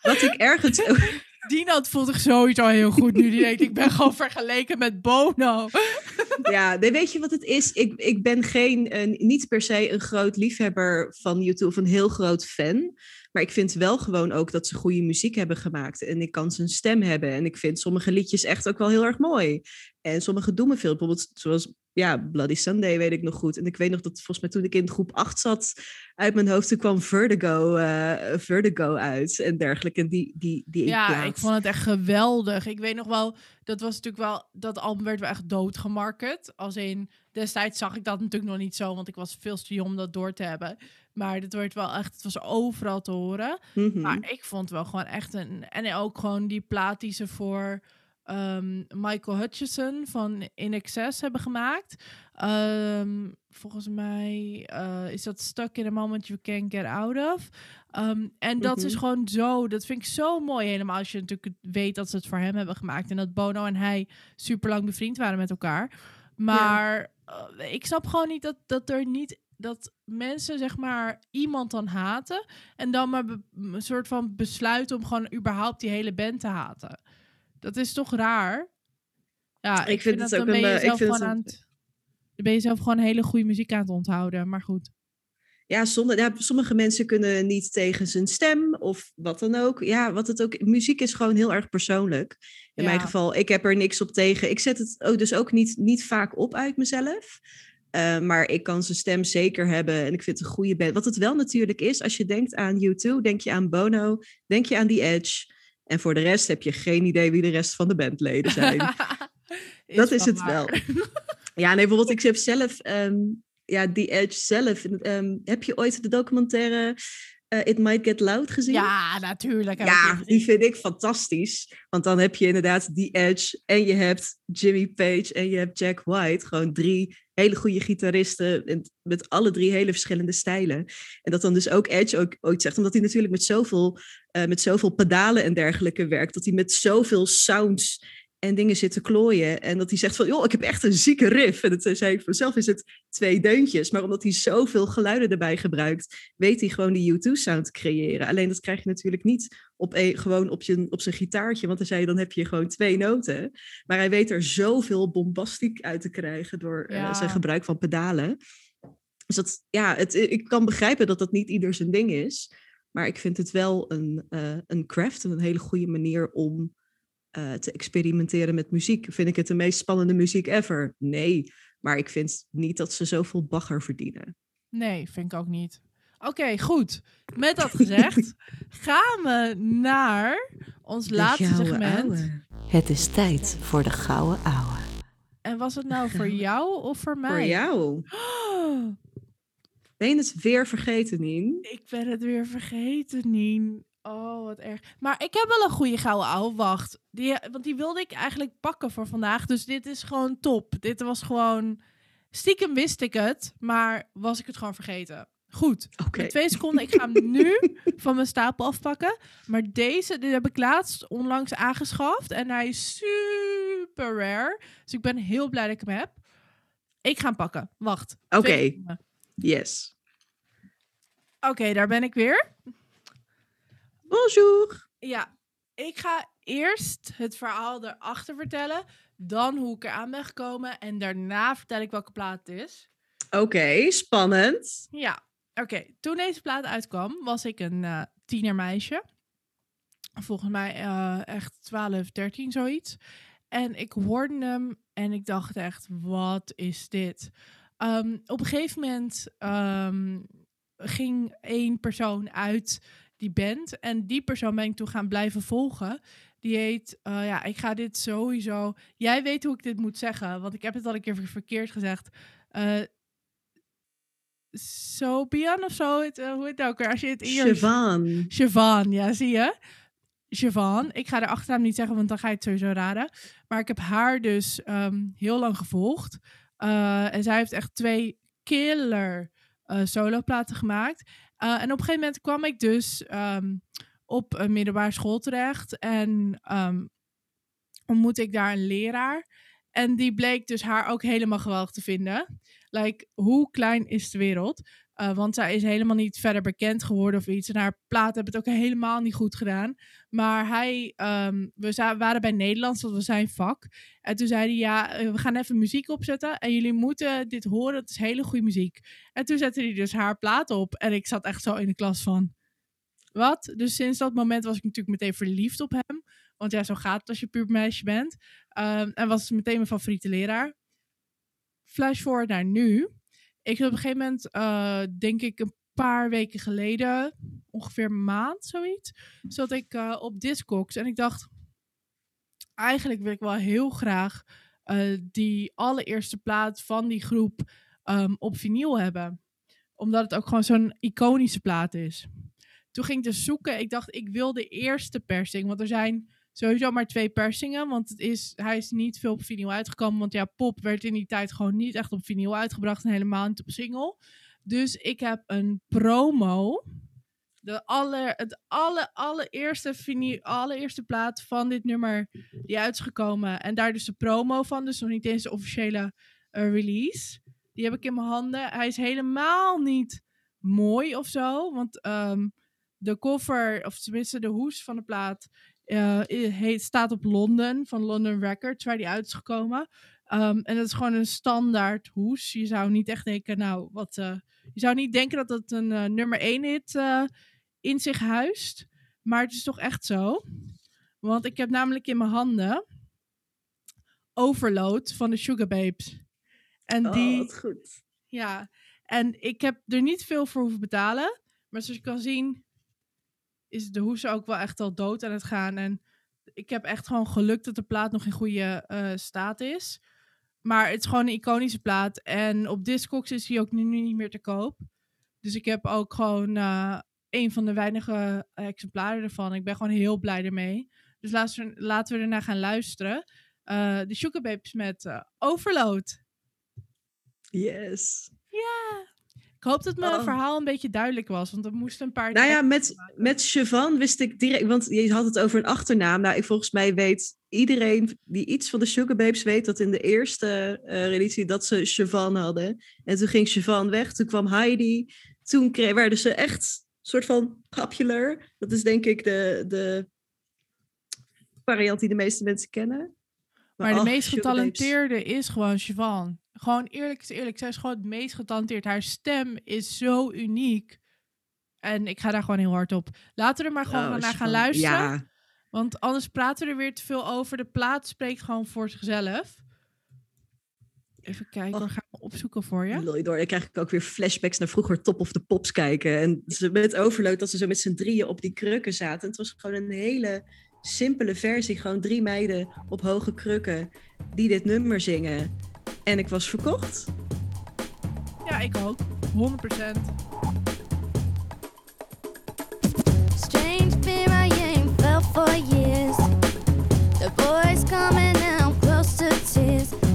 wat ik ergens. Dino voelt zich sowieso heel goed nu. Die denkt, ik ben gewoon vergeleken met Bono. Ja, nee, weet je wat het is? Ik, ik ben geen, eh, niet per se een groot liefhebber van YouTube of een heel groot fan. Maar ik vind wel gewoon ook dat ze goede muziek hebben gemaakt. En ik kan zijn stem hebben. En ik vind sommige liedjes echt ook wel heel erg mooi. En sommige doen me veel. Bijvoorbeeld zoals ja, Bloody Sunday weet ik nog goed. En ik weet nog dat volgens mij toen ik in groep 8 zat uit mijn hoofd, toen kwam Vertigo, eh, Vertigo uit en dergelijke. En die, die, die Ja, plaat. ik vond het echt geweldig. Ik weet nog wel, dat was natuurlijk wel, dat album werd wel echt doodgemarket. Als in, destijds zag ik dat natuurlijk nog niet zo, want ik was veel te jong om dat door te hebben. Maar het werd wel echt, het was overal te horen. Mhm. Maar ik vond wel gewoon echt een, en ook gewoon die plaat die ze voor ehm, Michael Hutchison van In Excess hebben gemaakt. Ehm, volgens mij eh, is dat Stuck in a Moment You Can't Get Out of. Ehm, en dat is Mhm. gewoon zo, dat vind ik zo mooi helemaal als je natuurlijk weet dat ze het voor hem hebben gemaakt. En dat Bono en hij super lang bevriend waren met elkaar. Maar eh, ik snap gewoon niet dat, dat er niet, dat mensen zeg maar iemand dan haten. En dan maar een soort van besluiten om gewoon überhaupt die hele band te haten. Dat is toch raar? Ja, ik, vind het ook dan ben een, je eh, ik zelf vind gewoon het aan een- het... Dan ben je zelf gewoon hele goede muziek aan het onthouden. Maar goed. Ja, zonder, ja, sommige mensen kunnen niet tegen zijn stem of wat dan ook. Ja, wat het ook. Muziek is gewoon heel erg persoonlijk. In mijn geval, ik heb er niks op tegen. Ik zet het ook dus ook niet, niet vaak op uit mezelf. Eh, maar ik kan zijn stem zeker hebben en ik vind het een goede band. Wat het wel natuurlijk is, als je denkt aan U2, denk je aan Bono, denk je aan The Edge. En voor de rest heb je geen idee wie de rest van de bandleden zijn. dat is het wel. Ja, nee, bijvoorbeeld, ik heb zelf, ehm, ja, The Edge zelf. ehm, heb je ooit de documentaire eh, It Might Get Loud gezien? Ja, natuurlijk. Ja, die vind ik fantastisch. Want dan heb je inderdaad The Edge en je hebt Jimmy Page en je hebt Jack White. Gewoon drie hele goede gitaristen en met alle drie hele verschillende stijlen. En dat dan dus ook Edge ook ooit zegt, omdat hij natuurlijk met zoveel, eh, met zoveel pedalen en dergelijke werkt, dat hij met zoveel sounds en dingen zit te klooien. En dat hij zegt van, joh, ik heb echt een zieke riff. En het eh, zei ik vanzelf is het twee deuntjes. Maar omdat hij zoveel geluiden erbij gebruikt, weet hij gewoon die U2-sound te creëren. Alleen dat krijg je natuurlijk niet op een, gewoon op, je, op zijn gitaartje. Want dan zei je, dan heb je gewoon twee noten. Maar hij weet er zoveel bombastiek uit te krijgen door eh, zijn gebruik van pedalen. Dus dat, ja, het, ik kan begrijpen dat dat niet ieder zijn ding is. Maar ik vind het wel een, eh, een craft en een hele goede manier om eh, te experimenteren met muziek. Vind ik het de meest spannende muziek ever? Nee. Maar ik vind niet dat ze zoveel bagger verdienen. Nee, vind ik ook niet. Oké, goed. Met dat gezegd, gaan we naar ons De laatste segment. ouwe. Het is tijd voor de gouden ouwe. En was het nou voor jou of voor mij? Voor jou. Oh, Ben je het weer vergeten, Nien? ik ben het weer vergeten, Nien. Oh, wat erg. Maar ik heb wel een goede gouden ouwe. Wacht. Die, want die wilde ik eigenlijk pakken voor vandaag. Dus dit is gewoon top. Dit was gewoon... Stiekem wist ik het, maar was ik het gewoon vergeten. Goed. Oké. In twee seconden. Ik ga hem nu van mijn stapel afpakken. Maar deze die heb ik laatst onlangs aangeschaft. En hij is super rare. Dus ik ben heel blij dat ik hem heb. Ik ga hem pakken. Wacht. Oké. Yes. Oké, daar ben ik weer. Bonjour. Ja, ik ga eerst het verhaal erachter vertellen. Dan hoe ik eraan ben gekomen. En daarna vertel ik welke plaat het is. Oké, spannend. Ja, oké. Toen deze plaat uitkwam, was ik een eh tienermeisje. Volgens mij eh, echt 12, 13, zoiets. En ik hoorde hem en ik dacht echt, wat is dit? Ehm, op een gegeven moment ehm, ging één persoon uit die band. En die persoon ben ik toen gaan blijven volgen. Die heet, eh, ja, ik ga dit sowieso... Jij weet hoe ik dit moet zeggen, want ik heb het al een keer ver- verkeerd gezegd. Eh Sobian of zo, het, eh, hoe heet het ook weer? Als je het eerst... Siobhan. Siobhan, ja, zie je? Siobhan. Ik ga de achternaam niet zeggen, want dan ga je het sowieso raden. Maar ik heb haar dus ehm, heel lang gevolgd. En zij heeft echt twee killer eh soloplaten gemaakt. Eh, en op een gegeven moment kwam ik dus ehm, op een middelbare school terecht. En ehm ontmoette ik daar een leraar. En die bleek dus haar ook helemaal geweldig te vinden. Like, hoe klein is de wereld? Uh, want zij is helemaal niet verder bekend geworden of iets. En haar platen hebben het ook helemaal niet goed gedaan. Maar hij, ehm, we waren bij Nederlands, dat was zijn vak. En toen zei hij, ja, eh, we gaan even muziek opzetten. En jullie moeten dit horen, het is hele goede muziek. En toen zette hij dus haar plaat op. En ik zat echt zo in de klas van, wat? Dus sinds dat moment was ik natuurlijk meteen verliefd op hem. Want ja, zo gaat het als je puur meisje bent. Um, en was meteen mijn favoriete leraar. Flash forward naar nu. Ik heb op een gegeven moment, uh, denk ik een paar weken geleden, ongeveer een maand, zoiets, zat ik uh, op Discogs. En ik dacht, eigenlijk wil ik wel heel graag uh, die allereerste plaat van die groep um, op vinyl hebben. Omdat het ook gewoon zo'n iconische plaat is. Toen ging ik dus zoeken. Ik dacht, ik wil de eerste persing. Want er zijn sowieso maar twee persingen. Want het is, hij is niet veel op vinyl uitgekomen. Want ja, pop werd in die tijd gewoon niet echt op vinyl uitgebracht. En helemaal niet op single. Dus ik heb een promo. De aller, het alle, allereerste, allereerste plaat van dit nummer die uit is gekomen. En daar dus de promo van. Dus nog niet eens de officiële eh, release. Die heb ik in mijn handen. Hij is helemaal niet mooi of zo. Want ehm, de cover, of tenminste de hoes van de plaat, eh, staat op London, van London Records, waar die uit is gekomen. Ehm, en dat is gewoon een standaard hoes. Je zou niet echt denken, nou, wat. eh, je zou niet denken dat dat een eh, nummer 1 hit eh, in zich huist. Maar het is toch echt zo. Want ik heb namelijk in mijn handen Overload van de Sugar Babes. En Oh, die, wat goed. ja, en ik heb er niet veel voor hoeven betalen. Maar zoals je kan zien, is de hoes ook wel echt al dood aan het gaan. En ik heb echt gewoon geluk dat de plaat nog in goede staat is. Maar het is gewoon een iconische plaat. En op Discogs is hij ook nu, nu niet meer te koop. Dus ik heb ook gewoon eh, een van de weinige exemplaren ervan. Ik ben gewoon heel blij ermee. Dus laten we, laten we ernaar gaan luisteren. Eh, de Sugar Babes met eh, Overload. Yes. Ja. Ik hoop dat mijn Oh. verhaal een beetje duidelijk was, want er moesten een paar. Nou ja, met, maken. met Siobhan wist ik direct, want je had het over een achternaam. Nou, ik, volgens mij weet iedereen die iets van de Sugar Babes weet dat in de eerste eh release dat ze Siobhan hadden. En toen ging Siobhan weg, toen kwam Heidi. Toen werden ze echt soort van popular. Dat is denk ik de, de variant die de meeste mensen kennen. Maar de ach, meest getalenteerde is gewoon Siobhan. Gewoon eerlijk is eerlijk, zij is gewoon het meest getalenteerd. Haar stem is zo uniek. En ik ga daar gewoon heel hard op. Laten we er maar gewoon Oh, naar gaan luisteren. Ja, Want anders praten we er weer te veel over. De plaat spreekt gewoon voor zichzelf. Even kijken, Oh. we gaan hem opzoeken voor je. Lol, door. Dan krijg ik ook weer flashbacks naar vroeger Top of the Pops kijken. En ze met Overload, dat ze zo met z'n drieën op die krukken zaten. En het was gewoon een hele simpele versie. Gewoon drie meiden op hoge krukken die dit nummer zingen. En ik was verkocht. Ja, ik ook. 100%. Strange fear I ain't felt for years. The boys coming out close to tears.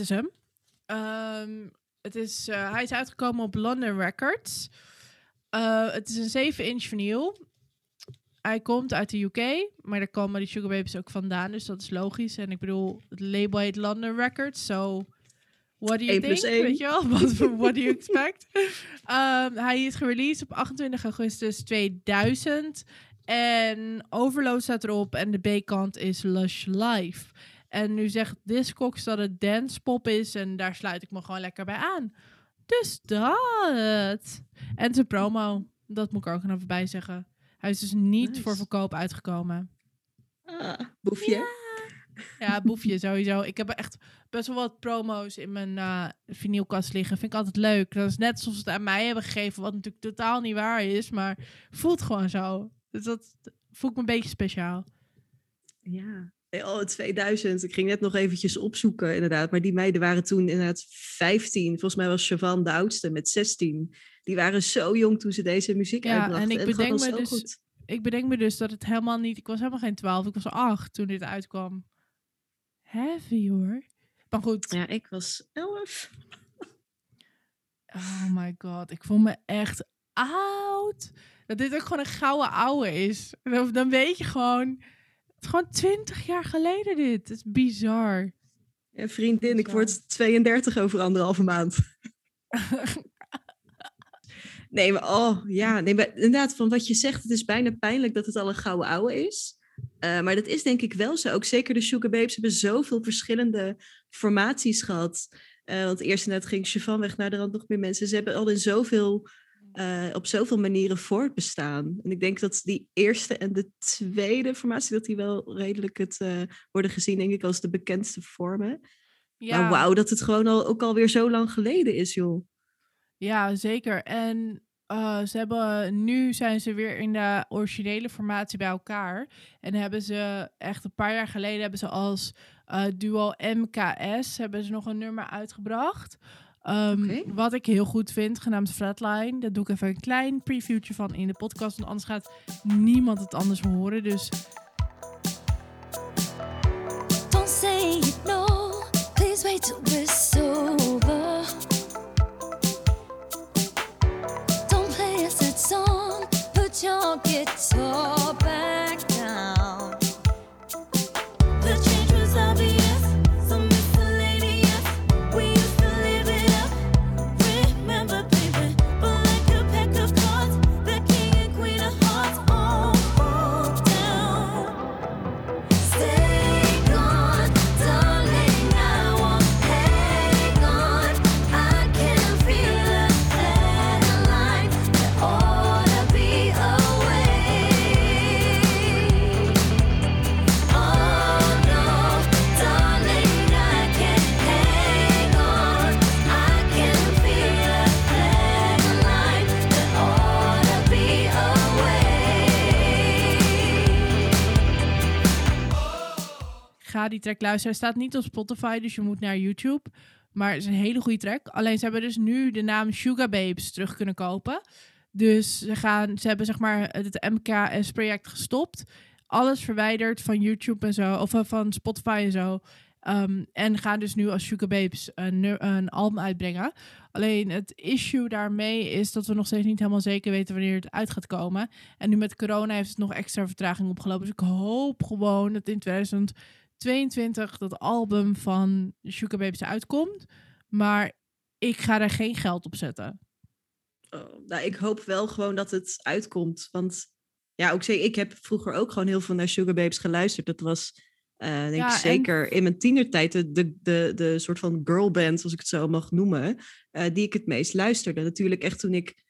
Is hem. Ehm, het is, eh, hij is uitgekomen op London Records. Eh, het is een 7-inch vinyl. Hij komt uit de UK, maar daar komen die Sugar Babies ook vandaan, dus dat is logisch. En ik bedoel, het label heet London Records, so what do you think? Weet je wel? What, what do you expect? Ehm, hij is gereleased op 28 augustus 2000. En Overload staat erop en de B-kant is Lush Life. En nu zegt Discogs dat het dance pop is en daar sluit ik me gewoon lekker bij aan. Dus dat. En zijn promo, dat moet ik er ook nog even bij zeggen. Hij is dus niet Nice. voor verkoop uitgekomen. Ah, boefje. Ja, boefje sowieso. Ik heb echt best wel wat promo's in mijn eh vinylkast liggen. Vind ik altijd leuk. Dat is net alsof ze het aan mij hebben gegeven, wat natuurlijk totaal niet waar is, maar voelt gewoon zo. Dus dat voelt me een beetje speciaal. Ja. Oh, 2000. Ik ging net nog eventjes opzoeken, inderdaad. Maar die meiden waren toen inderdaad 15. Volgens mij was Chavan de oudste met 16. Die waren zo jong toen ze deze muziek Ja, uitbrachten. en ik gaat bedenk me dus- goed. Ik bedenk me dus dat het helemaal niet... Ik was helemaal geen 12, ik was 8 toen dit uitkwam. Heavy hoor. Maar goed. Ja, ik was 11. Oh my god, ik voel me echt oud. Dat dit ook gewoon een gouden ouwe is. Dan weet je gewoon... Het is gewoon 20 jaar geleden dit. Het is bizar. Ja, vriendin, ik word 32 over anderhalve maand. Nee, maar oh ja, nee, maar inderdaad, van wat je zegt, het is bijna pijnlijk dat het al een gouden ouwe is. Eh, maar dat is denk ik wel zo. Ook zeker de Sugar Babes hebben zoveel verschillende formaties gehad. Eh, want eerst net ging Chavan weg naar de rand nog meer mensen. Ze hebben al in zoveel, eh, op zoveel manieren voortbestaan. En ik denk dat die eerste en de tweede formatie, dat die wel redelijk het eh, worden gezien, denk ik, als de bekendste vormen. Ja, Maar wauw, dat het gewoon al, ook alweer zo lang geleden is, joh. ja zeker. En eh, ze hebben, nu zijn ze weer in de originele formatie bij elkaar. En hebben ze echt een paar jaar geleden hebben ze als duo MKS hebben ze nog een nummer uitgebracht. Ehm. Wat ik heel goed vind, genaamd Flatline. Daar doe ik even een klein previewtje van in de podcast. Want anders gaat niemand het anders horen. Dus die track luisteren. Hij staat niet op Spotify, dus je moet naar YouTube. Maar het is een hele goede track. Alleen ze hebben dus nu de naam Sugar Babes terug kunnen kopen. Dus ze, gaan, ze hebben zeg maar het MKS-project gestopt. Alles verwijderd van YouTube en zo. Of eh, van Spotify en zo. Ehm, en gaan dus nu als Sugar Babes een, een album uitbrengen. Alleen het issue daarmee is dat we nog steeds niet helemaal zeker weten wanneer het uit gaat komen. En nu met corona heeft het nog extra vertraging opgelopen. Dus ik hoop gewoon dat in 2022 dat album van Sugar Babes uitkomt. Maar ik ga daar geen geld op zetten. Oh, nou, ik hoop wel gewoon dat het uitkomt. Want ja, ook ik heb vroeger ook gewoon heel veel naar Sugar Babes geluisterd. Dat was, eh, denk Ja, ik, en- zeker in mijn tienertijd de, de, de, de soort van girlband, als ik het zo mag noemen, eh, die ik het meest luisterde. Natuurlijk echt toen ik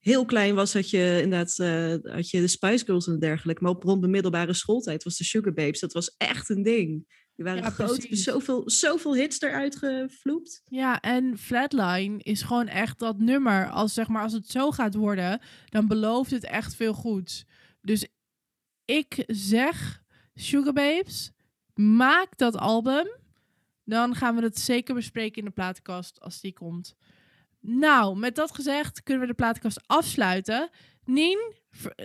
heel klein was, had je inderdaad eh, had je de Spice Girls en dergelijke. Maar op rond de middelbare schooltijd was de Sugar Babes, dat was echt een ding. Die waren Ja, groot, zoveel, zoveel hits eruit gevloept. Ja, en Flatline is gewoon echt dat nummer. Als, zeg maar, als het zo gaat worden, dan belooft het echt veel goeds. Dus ik zeg, Sugar Babes, maak dat album. Dan gaan we het zeker bespreken in de platenkast als die komt. Nou, met dat gezegd kunnen we de platenkast afsluiten. Nien,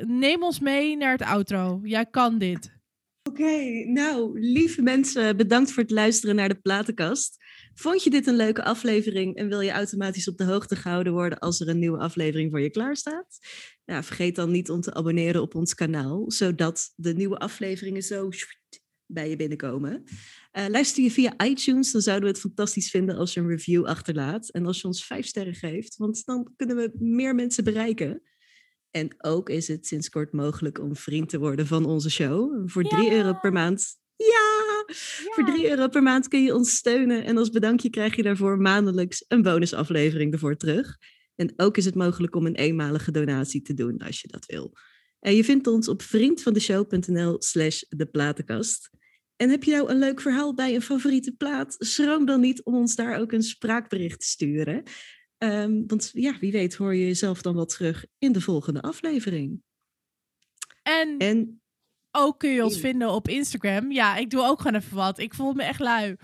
neem ons mee naar het outro. Jij kan dit. Oké, nou, lieve mensen, bedankt voor het luisteren naar de platenkast. Vond je dit een leuke aflevering en wil je automatisch op de hoogte gehouden worden als er een nieuwe aflevering voor je klaar staat? Nou, vergeet dan niet om te abonneren op ons kanaal, zodat de nieuwe afleveringen zo bij je binnenkomen. Eh, luister je via iTunes, dan zouden we het fantastisch vinden als je een review achterlaat en als je ons vijf sterren geeft, want dan kunnen we meer mensen bereiken. En ook is het sinds kort mogelijk om vriend te worden van onze show. Voor 3 euro per maand. Ja! Voor 3 euro per maand kun je ons steunen. En als bedankje krijg je daarvoor maandelijks een bonusaflevering ervoor terug. En ook is het mogelijk om een eenmalige donatie te doen als je dat wil. En je vindt ons op vriendvandeshow.nl slash de platenkast. En heb je nou een leuk verhaal bij een favoriete plaat? Schroom dan niet om ons daar ook een spraakbericht te sturen. Ehm, want ja, wie weet hoor je jezelf dan wel terug in de volgende aflevering. En En ook kun je ons vinden op Instagram. Ja, ik doe ook gewoon even wat. Ik voel me echt lui.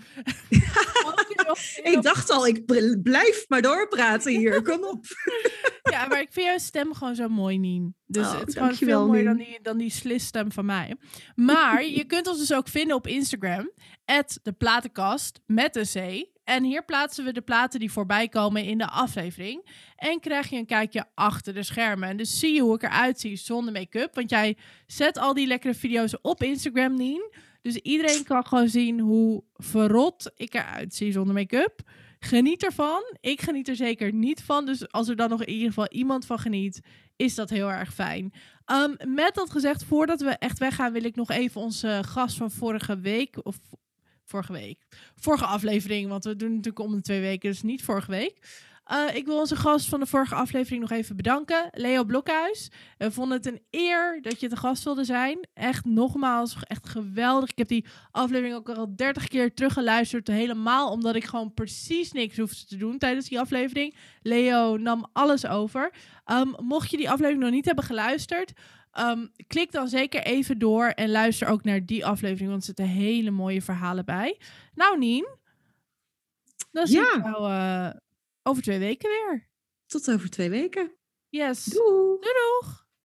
Ik dacht al, ik bl- blijf maar doorpraten hier. Kom op. Ja, maar ik vind jouw stem gewoon zo mooi, Nien. Dus Oh, het is gewoon veel mooier dan die, dan die slisstem van mij. Maar je kunt ons dus ook vinden op Instagram. de platenkast met een C. En hier plaatsen we de platen die voorbij komen in de aflevering. En krijg je een kijkje achter de schermen. En dus zie je hoe ik eruit zie zonder make-up. Want jij zet al die lekkere video's op Instagram, Nien. Dus iedereen kan gewoon zien hoe verrot ik eruit zie zonder make-up. Geniet ervan. Ik geniet er zeker niet van. Dus als er dan nog in ieder geval iemand van geniet, is dat heel erg fijn. Ehm, met dat gezegd, voordat we echt weggaan, wil ik nog even onze gast van vorige week. Of vorige week. Vorige aflevering, want we doen natuurlijk om de twee weken, dus niet vorige week. Eh, ik wil onze gast van de vorige aflevering nog even bedanken. Leo Blokhuis. We vonden het een eer dat je te gast wilde zijn. Echt nogmaals, echt geweldig. Ik heb die aflevering ook al 30 keer teruggeluisterd. Helemaal omdat ik gewoon precies niks hoefde te doen tijdens die aflevering. Leo nam alles over. Ehm, mocht je die aflevering nog niet hebben geluisterd, ehm, klik dan zeker even door en luister ook naar die aflevering, want er zitten hele mooie verhalen bij. Nou, Nien, dan zie Ja. ik jou eh, over twee weken weer. Tot over twee weken. Yes. Doei! Doei!